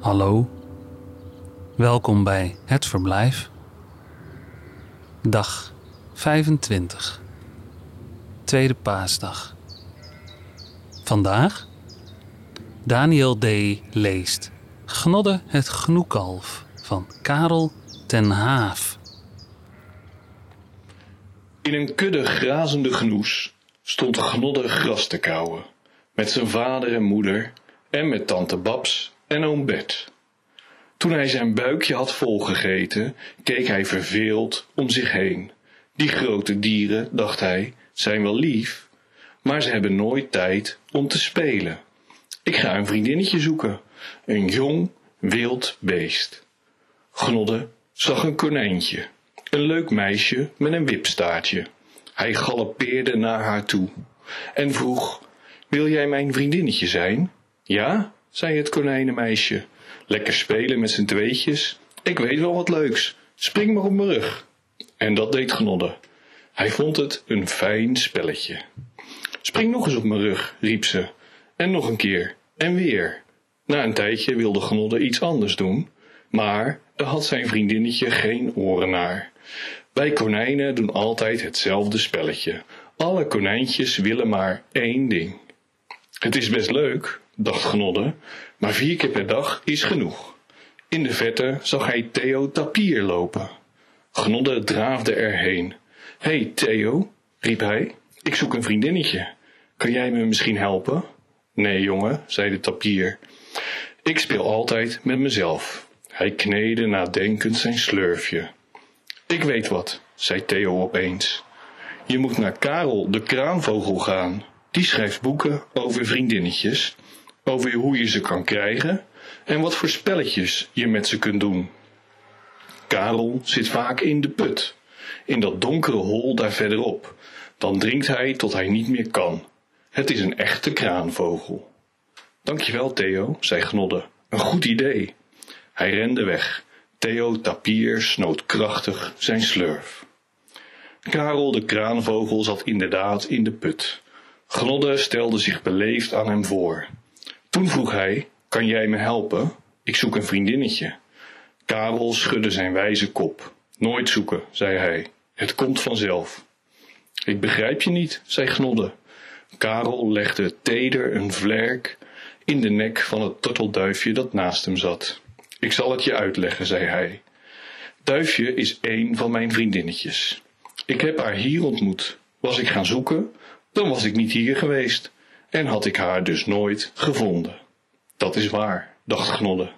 Hallo, welkom bij Het Verblijf. Dag 25, tweede paasdag. Vandaag Daniel D. leest Gnodde het Gnoekalf van Karel ten Haaf. In een kudde grazende genoes stond Gnodde gras te kauwen, met zijn vader en moeder en met tante Babs en oom Bert. Toen hij zijn buikje had volgegeten, keek hij verveeld om zich heen. Die grote dieren, dacht hij, zijn wel lief, maar ze hebben nooit tijd om te spelen. Ik ga een vriendinnetje zoeken, een jong, wild beest. Gnodde zag een konijntje, een leuk meisje met een wipstaartje. Hij galoppeerde naar haar toe en vroeg, wil jij mijn vriendinnetje zijn? Ja, zei het konijnenmeisje, lekker spelen met z'n tweetjes. Ik weet wel wat leuks, spring maar op mijn rug. En dat deed Gnodde. Hij vond het een fijn spelletje. Spring nog eens op mijn rug, riep ze, en nog een keer, en weer. Na een tijdje wilde Gnodde iets anders doen, maar er had zijn vriendinnetje geen oren naar. Wij konijnen doen altijd hetzelfde spelletje. Alle konijntjes willen maar één ding. Het is best leuk, dacht Gnodde, maar vier keer per dag is genoeg. In de verte zag hij Theo Tapier lopen. Gnodde draafde erheen. Hé hey, Theo, riep hij, ik zoek een vriendinnetje. Kan jij me misschien helpen? Nee, jongen, zei de tapier. Ik speel altijd met mezelf. Hij kneedde nadenkend zijn slurfje. Ik weet wat, zei Theo opeens. Je moet naar Karel de kraanvogel gaan. Die schrijft boeken over vriendinnetjes, over hoe je ze kan krijgen en wat voor spelletjes je met ze kunt doen. Karel zit vaak in de put, in dat donkere hol daar verderop. Dan drinkt hij tot hij niet meer kan. Het is een echte kraanvogel. Dankjewel, Theo, zei Gnodde. Een goed idee. Hij rende weg. Theo Tapier snoot krachtig zijn slurf. Karel de kraanvogel zat inderdaad in de put. Gnodde stelde zich beleefd aan hem voor. Toen vroeg hij, kan jij me helpen? Ik zoek een vriendinnetje. Karel schudde zijn wijze kop. Nooit zoeken, zei hij. Het komt vanzelf. Ik begrijp je niet, zei Gnodde. Karel legde teder een vlerk in de nek van het tortelduifje dat naast hem zat. Ik zal het je uitleggen, zei hij. Duifje is één van mijn vriendinnetjes. Ik heb haar hier ontmoet. Was ik gaan zoeken, dan was ik niet hier geweest en had ik haar dus nooit gevonden. Dat is waar, dacht Gnodde.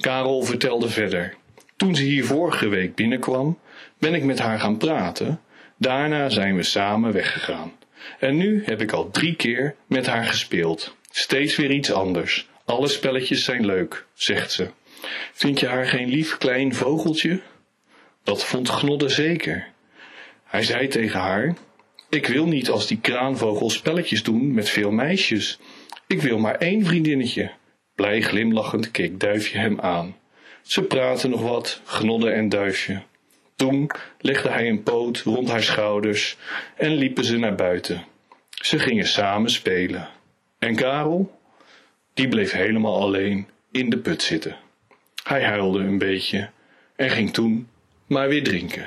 Karel vertelde verder. Toen ze hier vorige week binnenkwam, ben ik met haar gaan praten. Daarna zijn we samen weggegaan. En nu heb ik al drie keer met haar gespeeld. Steeds weer iets anders. Alle spelletjes zijn leuk, zegt ze. Vind je haar geen lief klein vogeltje? Dat vond Gnodde zeker. Hij zei tegen haar: Ik wil niet als die kraanvogel spelletjes doen met veel meisjes. Ik wil maar één vriendinnetje. Blij glimlachend keek Duifje hem aan. Ze praten nog wat, Gnodde en Duifje. Toen legde hij een poot rond haar schouders en liepen ze naar buiten. Ze gingen samen spelen. En Karel? Die bleef helemaal alleen in de put zitten. Hij huilde een beetje en ging toen maar weer drinken.